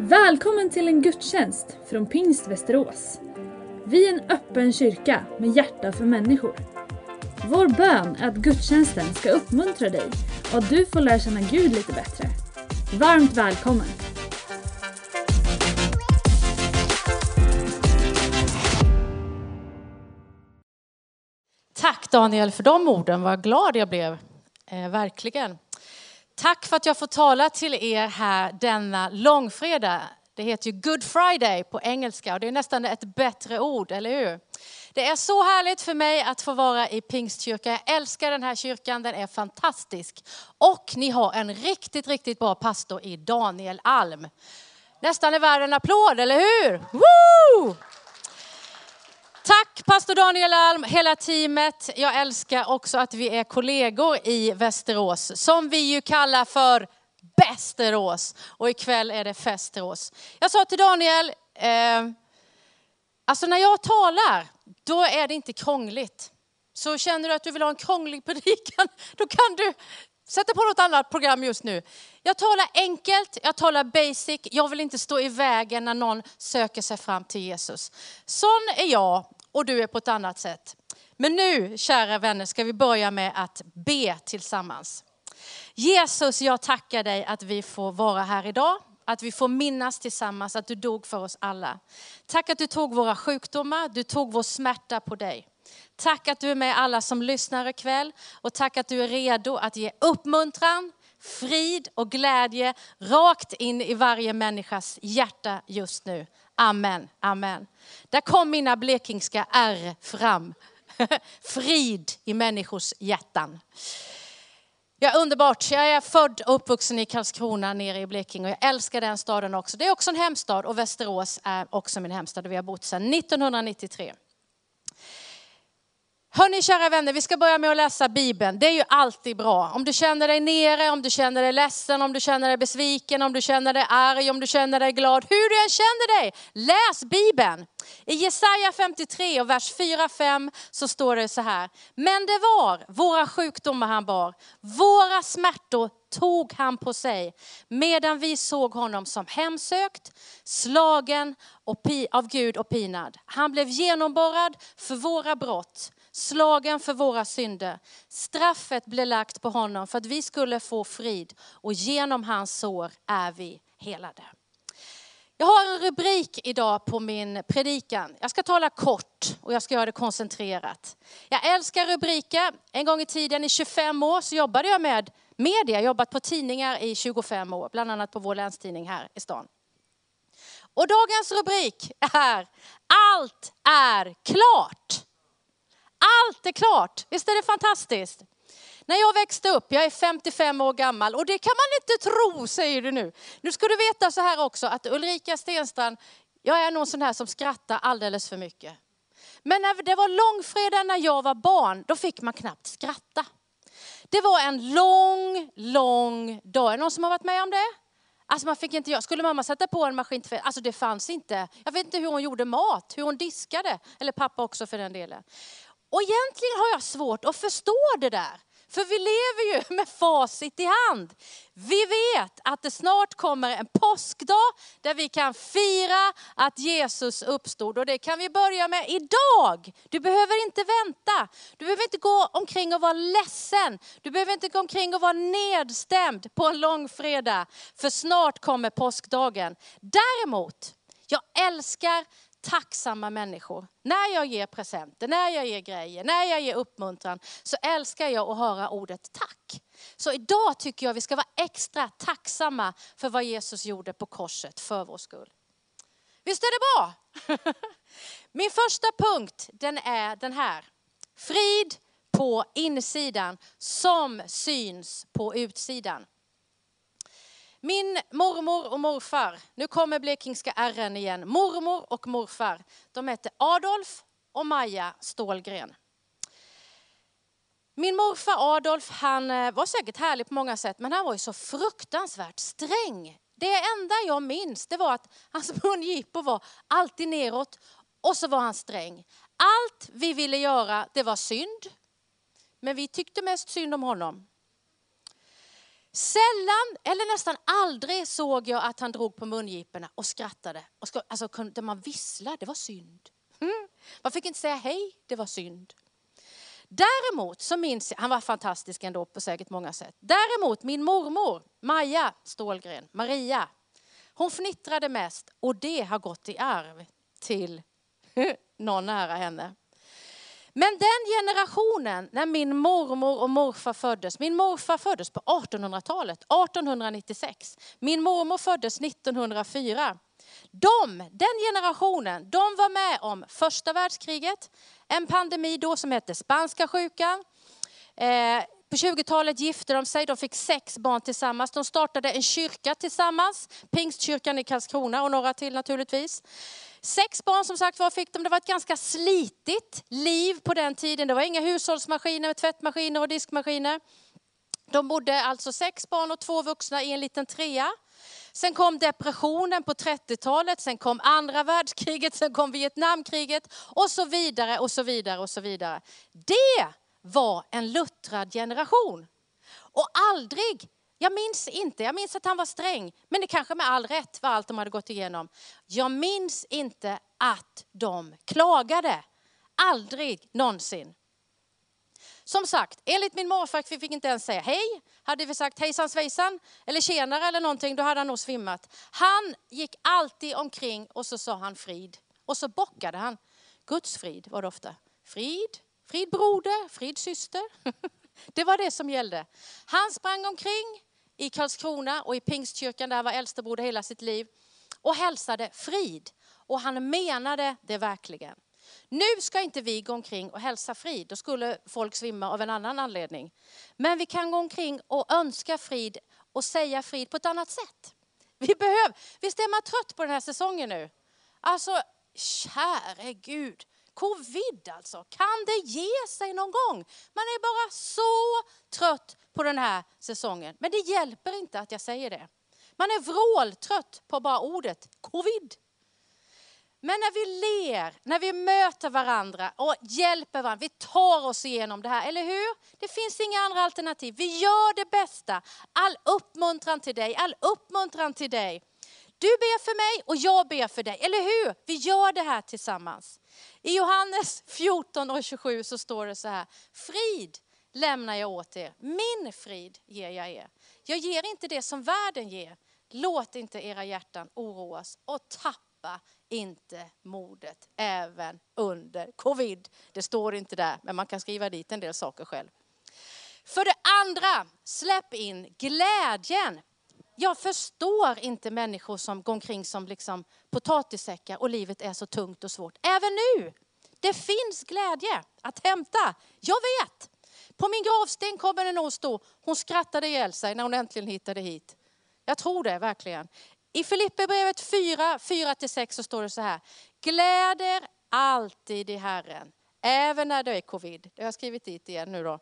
Välkommen till en gudstjänst från Pingst Västerås. Vi är en öppen kyrka med hjärta för människor. Vår bön är att gudstjänsten ska uppmuntra dig och att du får lära känna Gud lite bättre. Varmt välkommen! Tack Daniel för de orden, vad glad jag blev. Eh, verkligen. Tack för att jag får tala till er här denna långfredag. Det heter ju Good Friday på engelska och det är nästan ett bättre ord, eller hur? Det är så härligt för mig att få vara i Pingstkyrkan. Jag älskar den här kyrkan, den är fantastisk. Och ni har en riktigt, riktigt bra pastor i Daniel Alm. Nästan är värd en applåd, eller hur? Woo! Tack pastor Daniel Alm, hela teamet. Jag älskar också att vi är kollegor i Västerås, som vi ju kallar för Bästerås. Och ikväll är det Festerås. Jag sa till Daniel, eh, alltså när jag talar, då är det inte krångligt. Så känner du att du vill ha en krånglig predikan, då kan du sätta på något annat program just nu. Jag talar enkelt, jag talar basic, jag vill inte stå i vägen när någon söker sig fram till Jesus. Sån är jag och du är på ett annat sätt. Men nu, kära vänner, ska vi börja med att be tillsammans. Jesus, jag tackar dig att vi får vara här idag. Att vi får minnas tillsammans att du dog för oss alla. Tack att du tog våra sjukdomar, du tog vår smärta på dig. Tack att du är med alla som lyssnar ikväll och tack att du är redo att ge uppmuntran, frid och glädje rakt in i varje människas hjärta just nu. Amen, amen. Där kom mina blekingska R fram. Frid i människors hjärtan. Ja, underbart. Jag är född och uppvuxen i Karlskrona nere i Blekinge och jag älskar den staden också. Det är också en hemstad och Västerås är också min hemstad och vi har bott sedan 1993. Hörni kära vänner, vi ska börja med att läsa Bibeln. Det är ju alltid bra. Om du känner dig nere, om du känner dig ledsen, om du känner dig besviken, om du känner dig arg, om du känner dig glad. Hur du än känner dig, läs Bibeln. I Jesaja 53 och vers 4-5 så står det så här. Men det var våra sjukdomar han bar, våra smärtor tog han på sig, medan vi såg honom som hemsökt, slagen av Gud och pinad. Han blev genomborrad för våra brott slagen för våra synder. Straffet blev lagt på honom för att vi skulle få frid och genom hans sår är vi helade. Jag har en rubrik idag på min predikan. Jag ska tala kort och jag ska göra det koncentrerat. Jag älskar rubriker. En gång i tiden i 25 år så jobbade jag med media, jag har jobbat på tidningar i 25 år, bland annat på vår länstidning här i stan. Och dagens rubrik är Allt är klart. Allt är klart. Visst är det fantastiskt? När jag växte upp, jag är 55 år gammal och det kan man inte tro säger du nu. Nu ska du veta så här också att Ulrika Stenstrand, jag är någon sån här som skrattar alldeles för mycket. Men när det var långfredag när jag var barn, då fick man knappt skratta. Det var en lång, lång dag. Är det någon som har varit med om det? Alltså man fick inte Skulle mamma sätta på en maskin Alltså det fanns inte. Jag vet inte hur hon gjorde mat, hur hon diskade. Eller pappa också för den delen. Och egentligen har jag svårt att förstå det där. För vi lever ju med facit i hand. Vi vet att det snart kommer en påskdag där vi kan fira att Jesus uppstod. Och det kan vi börja med idag. Du behöver inte vänta. Du behöver inte gå omkring och vara ledsen. Du behöver inte gå omkring och vara nedstämd på en långfredag. För snart kommer påskdagen. Däremot, jag älskar tacksamma människor. När jag ger presenter, när jag ger grejer, när jag ger uppmuntran så älskar jag att höra ordet tack. Så idag tycker jag vi ska vara extra tacksamma för vad Jesus gjorde på korset för vår skull. Visst är det bra? Min första punkt den är den här. Frid på insidan som syns på utsidan. Min mormor och morfar, nu kommer blekingska ärren igen. Mormor och morfar, de hette Adolf och Maja Stålgren. Min morfar Adolf, han eh, var säkert härlig på många sätt, men han var ju så fruktansvärt sträng. Det enda jag minns, det var att hans mungipor var alltid neråt och så var han sträng. Allt vi ville göra, det var synd. Men vi tyckte mest synd om honom. Sällan eller nästan aldrig såg jag att han drog på mungiporna och skrattade. Och ska, alltså kunde man vissla, det var synd. Mm. Man fick inte säga hej, det var synd. Däremot så minns jag, han var fantastisk ändå på säkert många sätt. Däremot min mormor, Maja Stålgren, Maria, hon fnittrade mest och det har gått i arv till någon nära henne. Men den generationen när min mormor och morfar föddes, min morfar föddes på 1800-talet, 1896. Min mormor föddes 1904. De, den generationen, de var med om första världskriget, en pandemi då som hette spanska sjukan. Eh, på 20-talet gifte de sig, de fick sex barn tillsammans. De startade en kyrka tillsammans, Pingstkyrkan i Karlskrona och några till naturligtvis. Sex barn som sagt var fick de. Det var ett ganska slitigt liv på den tiden. Det var inga hushållsmaskiner, tvättmaskiner och diskmaskiner. De bodde alltså sex barn och två vuxna i en liten trea. Sen kom depressionen på 30-talet, sen kom andra världskriget, sen kom Vietnamkriget och så vidare och så vidare och så vidare. Det var en luttrad generation. Och aldrig, jag minns inte, jag minns att han var sträng, men det kanske med all rätt var allt de hade gått igenom. Jag minns inte att de klagade. Aldrig någonsin. Som sagt, enligt min morfar vi fick inte ens säga hej. Hade vi sagt hejsan svejsan eller tjenare eller någonting, då hade han nog svimmat. Han gick alltid omkring och så sa han frid. Och så bockade han. Guds frid var det ofta. Frid, frid broder, frid syster. Det var det som gällde. Han sprang omkring i Karlskrona och i Pingstkyrkan, där han var äldstebroder hela sitt liv, och hälsade frid. Och han menade det verkligen. Nu ska inte vi gå omkring och hälsa frid, då skulle folk svimma av en annan anledning. Men vi kan gå omkring och önska frid och säga frid på ett annat sätt. Vi behöver, visst är man trött på den här säsongen nu? Alltså, käre Gud. Covid alltså, kan det ge sig någon gång? Man är bara så trött på den här säsongen. Men det hjälper inte att jag säger det. Man är vråltrött på bara ordet covid. Men när vi ler, när vi möter varandra och hjälper varandra, vi tar oss igenom det här, eller hur? Det finns inga andra alternativ. Vi gör det bästa. All uppmuntran till dig, all uppmuntran till dig. Du ber för mig och jag ber för dig, eller hur? Vi gör det här tillsammans. I Johannes 14 och 27 så står det så här, frid lämnar jag åt er, min frid ger jag er. Jag ger inte det som världen ger. Låt inte era hjärtan oroas och tappa inte modet även under covid. Det står inte där, men man kan skriva dit en del saker själv. För det andra, släpp in glädjen. Jag förstår inte människor som går omkring som liksom potatissäckar och livet är så tungt och svårt. Även nu, det finns glädje att hämta. Jag vet. På min gravsten kommer det nog stå, hon skrattade ihjäl sig när hon äntligen hittade hit. Jag tror det verkligen. I Filipperbrevet 4, 4-6 så står det så här. Gläder alltid i Herren, även när det är covid. Det har jag skrivit dit igen nu då.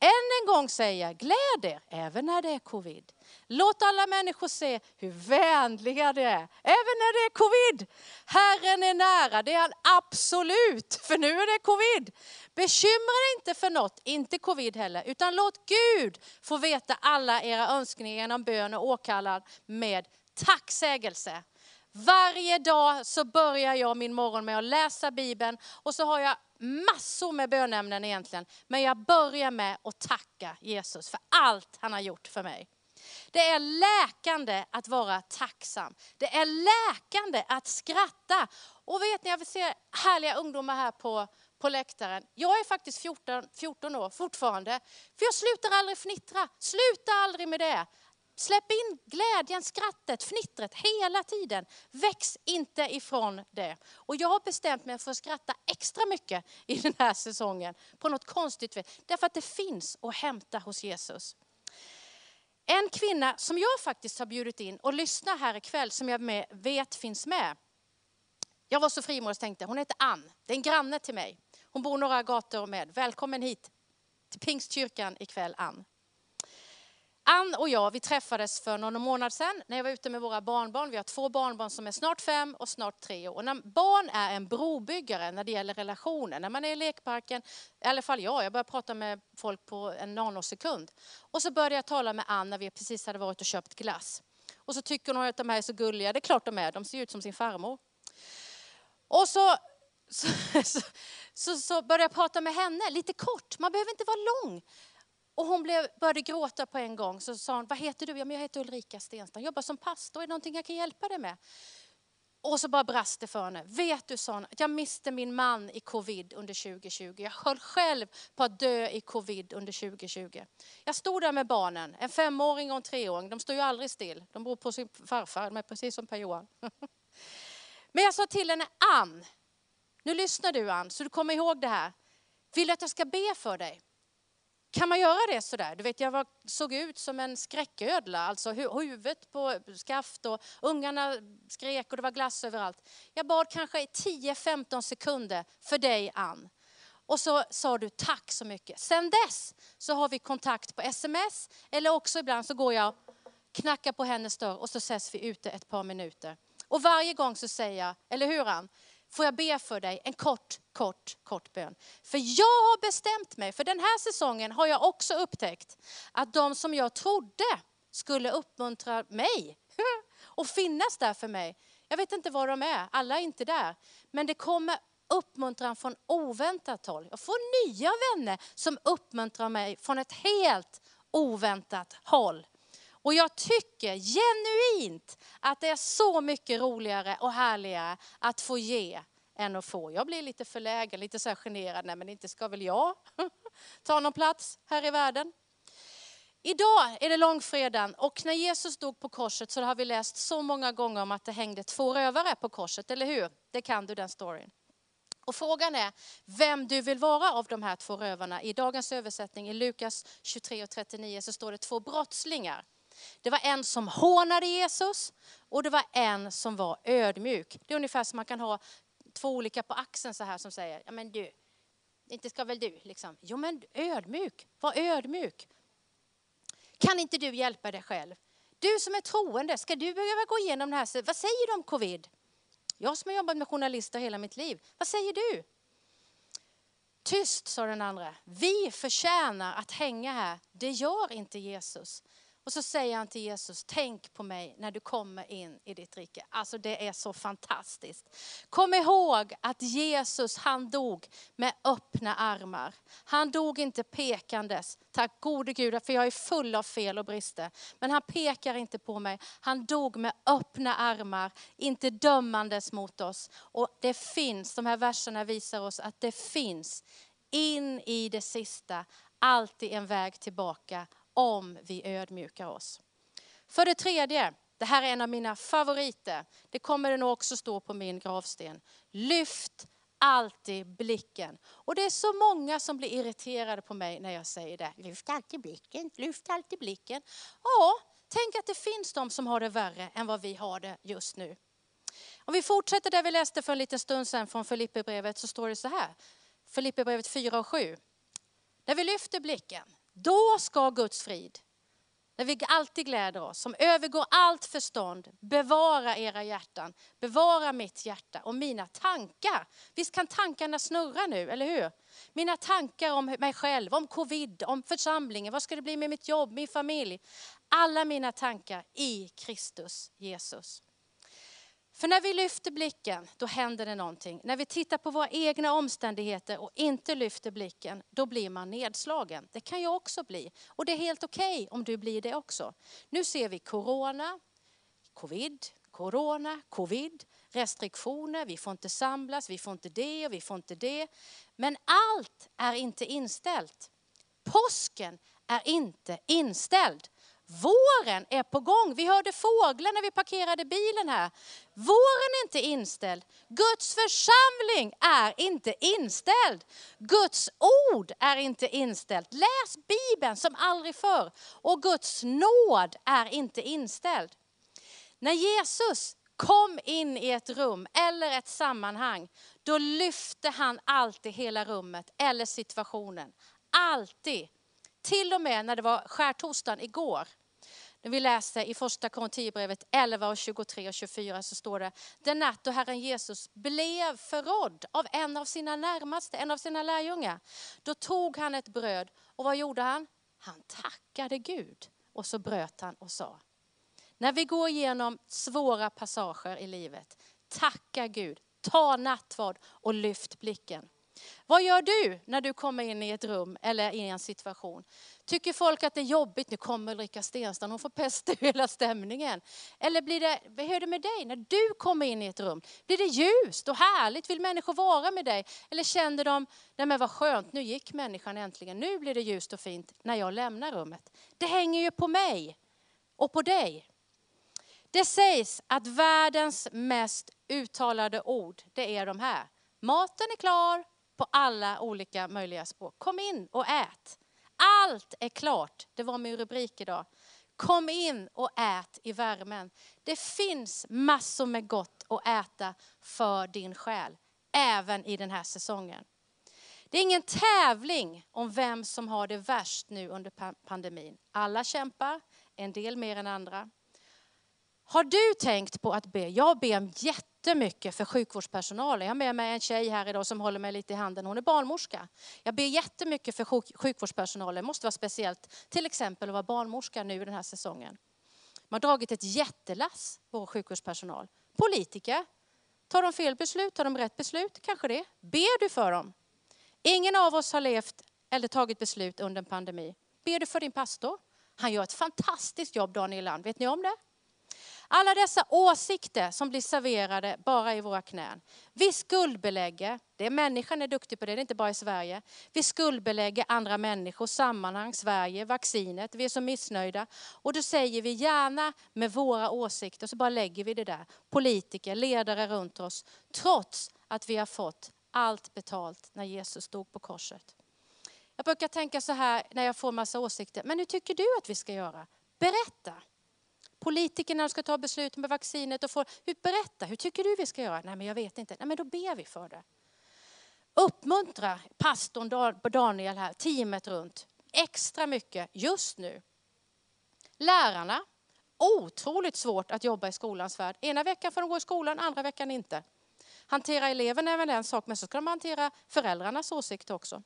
Än en gång säger jag, gläd er även när det är covid. Låt alla människor se hur vänliga det är, även när det är covid. Herren är nära, det är han absolut, för nu är det covid. Bekymra dig inte för något, inte covid heller, utan låt Gud få veta alla era önskningar genom bön och åkallan med tacksägelse. Varje dag så börjar jag min morgon med att läsa Bibeln och så har jag massor med bönämnen egentligen. Men jag börjar med att tacka Jesus för allt han har gjort för mig. Det är läkande att vara tacksam. Det är läkande att skratta. Och vet ni, jag vill se härliga ungdomar här på, på läktaren. Jag är faktiskt 14, 14 år fortfarande. För jag slutar aldrig fnittra. Sluta aldrig med det. Släpp in glädjen, skrattet, fnittret hela tiden. Väx inte ifrån det. Och jag har bestämt mig för att skratta extra mycket i den här säsongen. På något konstigt vis. Därför att det finns att hämta hos Jesus. En kvinna som jag faktiskt har bjudit in och lyssna här ikväll, som jag vet finns med. Jag var så frimodig och tänkte, hon heter Ann. Det är en granne till mig. Hon bor några gator med. Välkommen hit till Pingstkyrkan ikväll, Ann. Ann och jag, vi träffades för någon månad sedan när jag var ute med våra barnbarn. Vi har två barnbarn som är snart fem och snart tre år. Och när barn är en brobyggare när det gäller relationer, när man är i lekparken, i alla fall jag, jag börjar prata med folk på en nanosekund. Och så började jag tala med Ann när vi precis hade varit och köpt glass. Och så tycker hon att de här är så gulliga, det är klart de är, de ser ut som sin farmor. Och så, så, så, så, så började jag prata med henne, lite kort, man behöver inte vara lång. Och hon blev, började gråta på en gång. Så sa hon, vad heter du? Ja, men jag heter Ulrika Stenstam, jobbar som pastor. Är det någonting jag kan hjälpa dig med? Och så bara brast det för henne. Vet du, sa hon, att jag miste min man i covid under 2020. Jag höll själv på att dö i covid under 2020. Jag stod där med barnen, en femåring och en treåring. De står ju aldrig still. De bor på sin farfar, men precis som Per-Johan. Men jag sa till henne, Ann, nu lyssnar du Ann, så du kommer ihåg det här. Vill du att jag ska be för dig? Kan man göra det sådär? Du vet, jag var, såg ut som en skräcködla, alltså huvudet på skaft och ungarna skrek och det var glass överallt. Jag bad kanske 10-15 sekunder för dig Ann. Och så sa du tack så mycket. Sen dess så har vi kontakt på sms eller också ibland så går jag knackar på hennes dörr och så ses vi ute ett par minuter. Och varje gång så säger jag, eller hur Ann? Får jag be för dig en kort, kort, kort bön. För jag har bestämt mig, för den här säsongen har jag också upptäckt att de som jag trodde skulle uppmuntra mig och finnas där för mig. Jag vet inte var de är, alla är inte där. Men det kommer uppmuntran från oväntat håll. Jag får nya vänner som uppmuntrar mig från ett helt oväntat håll. Och jag tycker genuint att det är så mycket roligare och härligare att få ge än att få. Jag blir lite förlägen, lite så här generad. Nej men inte ska väl jag ta någon plats här i världen. Idag är det långfredagen och när Jesus dog på korset så har vi läst så många gånger om att det hängde två rövare på korset, eller hur? Det kan du den storyn. Och frågan är vem du vill vara av de här två rövarna. I dagens översättning i Lukas 23 och 39 så står det två brottslingar. Det var en som hånade Jesus och det var en som var ödmjuk. Det är ungefär som man kan ha två olika på axeln så här som säger, ja men du, inte ska väl du liksom. Jo men ödmjuk, var ödmjuk. Kan inte du hjälpa dig själv? Du som är troende, ska du behöva gå igenom det här? Vad säger du om covid? Jag som har jobbat med journalister hela mitt liv, vad säger du? Tyst, sa den andra. Vi förtjänar att hänga här. Det gör inte Jesus. Och så säger han till Jesus, tänk på mig när du kommer in i ditt rike. Alltså det är så fantastiskt. Kom ihåg att Jesus han dog med öppna armar. Han dog inte pekandes. Tack gode Gud, för jag är full av fel och brister. Men han pekar inte på mig. Han dog med öppna armar, inte dömandes mot oss. Och det finns, de här verserna visar oss att det finns in i det sista alltid en väg tillbaka om vi ödmjukar oss. För det tredje, det här är en av mina favoriter. Det kommer det nog också stå på min gravsten. Lyft alltid blicken. Och det är så många som blir irriterade på mig när jag säger det. Lyft alltid blicken, lyft alltid blicken. Ja, tänk att det finns de som har det värre än vad vi har det just nu. Om vi fortsätter där vi läste för en liten stund sedan från Filipperbrevet så står det så här. Filipperbrevet 4 och 7. När vi lyfter blicken, då ska Guds frid, när vi alltid gläder oss, som övergår allt förstånd, bevara era hjärtan, bevara mitt hjärta och mina tankar. Visst kan tankarna snurra nu, eller hur? Mina tankar om mig själv, om covid, om församlingen, vad ska det bli med mitt jobb, min familj? Alla mina tankar i Kristus Jesus. För när vi lyfter blicken, då händer det någonting. När vi tittar på våra egna omständigheter och inte lyfter blicken, då blir man nedslagen. Det kan jag också bli. Och det är helt okej okay om du blir det också. Nu ser vi corona, covid, corona, covid, restriktioner, vi får inte samlas, vi får inte det och vi får inte det. Men allt är inte inställt. Påsken är inte inställd. Våren är på gång. Vi hörde fåglar när vi parkerade bilen här. Våren är inte inställd. Guds församling är inte inställd. Guds ord är inte inställt. Läs Bibeln som aldrig förr. Och Guds nåd är inte inställd. När Jesus kom in i ett rum eller ett sammanhang, då lyfte han alltid hela rummet eller situationen. Alltid. Till och med när det var skärtorsdagen igår när vi läser i första Korinthierbrevet 11, och 23 och 24 så står det, den natt då Herren Jesus blev förrådd av en av sina närmaste, en av sina lärjungar. Då tog han ett bröd och vad gjorde han? Han tackade Gud och så bröt han och sa, när vi går igenom svåra passager i livet, tacka Gud, ta nattvard och lyft blicken. Vad gör du när du kommer in i ett rum eller i en situation? Tycker folk att det är jobbigt, nu kommer Ulrika Stenstrand, hon får pesta hela stämningen. Eller blir det, hur är det med dig när du kommer in i ett rum? Blir det ljust och härligt? Vill människor vara med dig? Eller känner de, nej men vad skönt, nu gick människan äntligen, nu blir det ljust och fint när jag lämnar rummet. Det hänger ju på mig och på dig. Det sägs att världens mest uttalade ord, det är de här. Maten är klar på alla olika möjliga språk. Kom in och ät. Allt är klart. Det var min rubrik idag. Kom in och ät i värmen. Det finns massor med gott att äta för din själ, även i den här säsongen. Det är ingen tävling om vem som har det värst nu under pandemin. Alla kämpar, en del mer än andra. Har du tänkt på att be? Jag ber jättemycket för sjukvårdspersonalen. Jag har med mig en tjej här idag som håller mig lite i handen. Hon är barnmorska. Jag ber jättemycket för sjukvårdspersonalen. Det måste vara speciellt, till exempel att vara barnmorska nu den här säsongen. Man har dragit ett jättelass, vår sjukvårdspersonal. Politiker, tar de fel beslut, tar de rätt beslut? Kanske det. Ber du för dem? Ingen av oss har levt eller tagit beslut under en pandemi. Ber du för din pastor? Han gör ett fantastiskt jobb, Daniel Land. Vet ni om det? Alla dessa åsikter som blir serverade bara i våra knän. Vi skuldbelägger, det är människan är duktig på det, det är inte bara i Sverige. Vi skuldbelägger andra människor, sammanhang, Sverige, vaccinet, vi är så missnöjda. Och då säger vi gärna med våra åsikter, så bara lägger vi det där. Politiker, ledare runt oss, trots att vi har fått allt betalt när Jesus stod på korset. Jag brukar tänka så här när jag får massa åsikter, men hur tycker du att vi ska göra? Berätta politikerna ska ta beslut med vaccinet och få, hur, berätta, hur tycker du vi ska göra? Nej men jag vet inte. Nej men då ber vi för det. Uppmuntra pastorn Daniel här, teamet runt, extra mycket just nu. Lärarna, otroligt svårt att jobba i skolans värld. Ena veckan får de gå i skolan, andra veckan inte. Hantera eleverna är väl en sak, men så ska de hantera föräldrarnas åsikter också.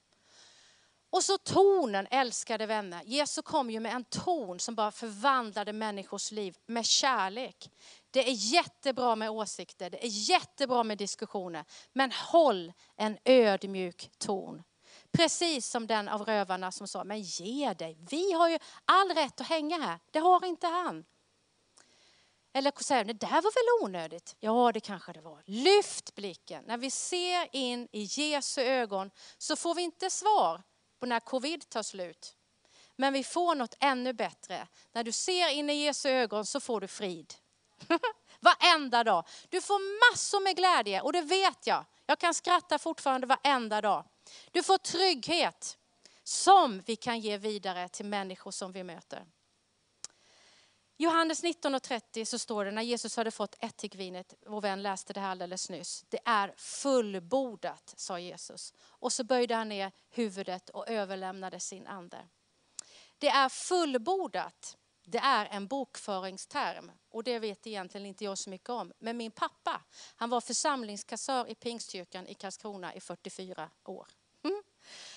Och så tonen, älskade vänner. Jesus kom ju med en ton som bara förvandlade människors liv med kärlek. Det är jättebra med åsikter, det är jättebra med diskussioner. Men håll en ödmjuk ton. Precis som den av rövarna som sa, men ge dig. Vi har ju all rätt att hänga här. Det har inte han. Eller säger det där var väl onödigt? Ja, det kanske det var. Lyft blicken. När vi ser in i Jesu ögon så får vi inte svar när covid tar slut. Men vi får något ännu bättre. När du ser in i Jesu ögon så får du frid. Varenda dag. Du får massor med glädje och det vet jag. Jag kan skratta fortfarande varenda dag. Du får trygghet som vi kan ge vidare till människor som vi möter. Johannes 19.30 så står det när Jesus hade fått ättikvinet, vår vän läste det här alldeles nyss. Det är fullbordat, sa Jesus. Och så böjde han ner huvudet och överlämnade sin ande. Det är fullbordat. Det är en bokföringsterm och det vet egentligen inte jag så mycket om. Men min pappa, han var församlingskassör i Pingstkyrkan i Karlskrona i 44 år. Mm.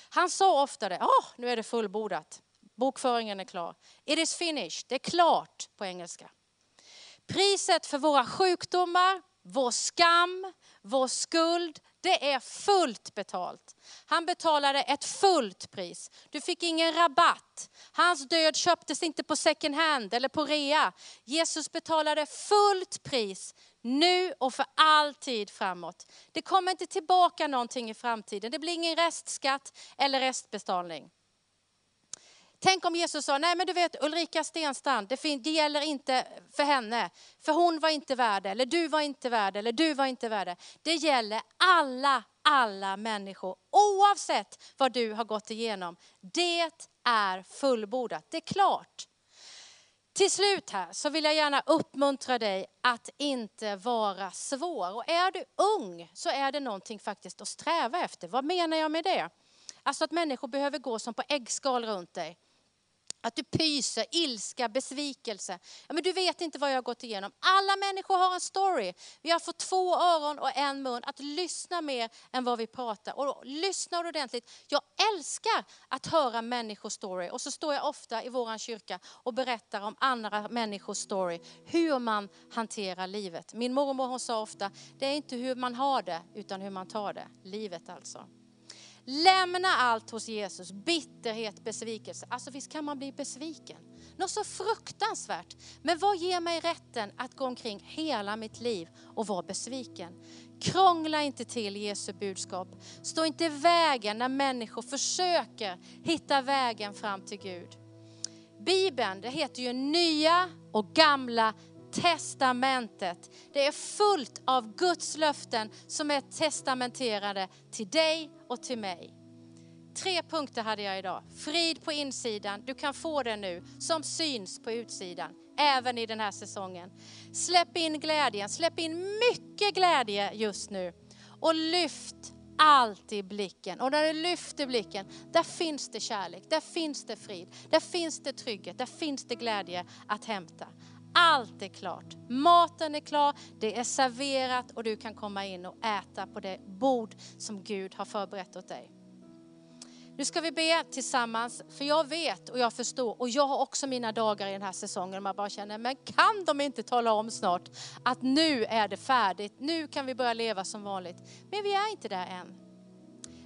Han sa ofta det, oh, nu är det fullbordat. Bokföringen är klar. It is finished. Det är klart på engelska. Priset för våra sjukdomar, vår skam, vår skuld, det är fullt betalt. Han betalade ett fullt pris. Du fick ingen rabatt. Hans död köptes inte på second hand eller på rea. Jesus betalade fullt pris nu och för all tid framåt. Det kommer inte tillbaka någonting i framtiden. Det blir ingen restskatt eller restbetalning. Tänk om Jesus sa, nej men du vet Ulrika Stenstrand, det, det gäller inte för henne, för hon var inte värd det, eller du var inte värd det, eller du var inte värd det. det. gäller alla, alla människor, oavsett vad du har gått igenom. Det är fullbordat, det är klart. Till slut här så vill jag gärna uppmuntra dig att inte vara svår. Och är du ung så är det någonting faktiskt att sträva efter. Vad menar jag med det? Alltså att människor behöver gå som på äggskal runt dig. Att du pyser, ilska, besvikelse. Ja, men du vet inte vad jag har gått igenom. Alla människor har en story. Vi har fått två öron och en mun att lyssna mer än vad vi pratar. Och lyssna ordentligt. Jag älskar att höra människors story. Och så står jag ofta i vår kyrka och berättar om andra människors story. Hur man hanterar livet. Min mormor hon sa ofta, det är inte hur man har det utan hur man tar det. Livet alltså. Lämna allt hos Jesus. Bitterhet, besvikelse. Alltså visst kan man bli besviken. Något så fruktansvärt. Men vad ger mig rätten att gå omkring hela mitt liv och vara besviken? Krångla inte till Jesu budskap. Stå inte i vägen när människor försöker hitta vägen fram till Gud. Bibeln, det heter ju nya och gamla testamentet. Det är fullt av Guds löften som är testamenterade till dig och till mig. Tre punkter hade jag idag. Frid på insidan, du kan få det nu, som syns på utsidan, även i den här säsongen. Släpp in glädjen, släpp in mycket glädje just nu. Och lyft alltid blicken. Och när du lyfter blicken, där finns det kärlek, där finns det frid, där finns det trygghet, där finns det glädje att hämta. Allt är klart. Maten är klar, det är serverat och du kan komma in och äta på det bord som Gud har förberett åt dig. Nu ska vi be tillsammans, för jag vet och jag förstår och jag har också mina dagar i den här säsongen man bara känner, men kan de inte tala om snart att nu är det färdigt, nu kan vi börja leva som vanligt. Men vi är inte där än.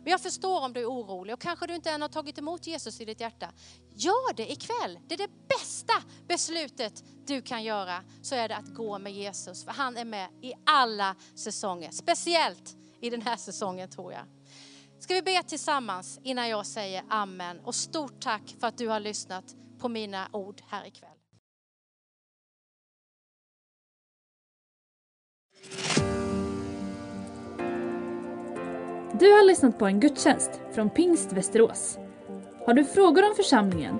Men jag förstår om du är orolig och kanske du inte än har tagit emot Jesus i ditt hjärta. Gör det ikväll. Det är det bästa beslutet du kan göra. Så är det att gå med Jesus. För han är med i alla säsonger. Speciellt i den här säsongen tror jag. Ska vi be tillsammans innan jag säger amen. Och stort tack för att du har lyssnat på mina ord här ikväll. Du har lyssnat på en gudstjänst från Pingst Västerås. Har du frågor om församlingen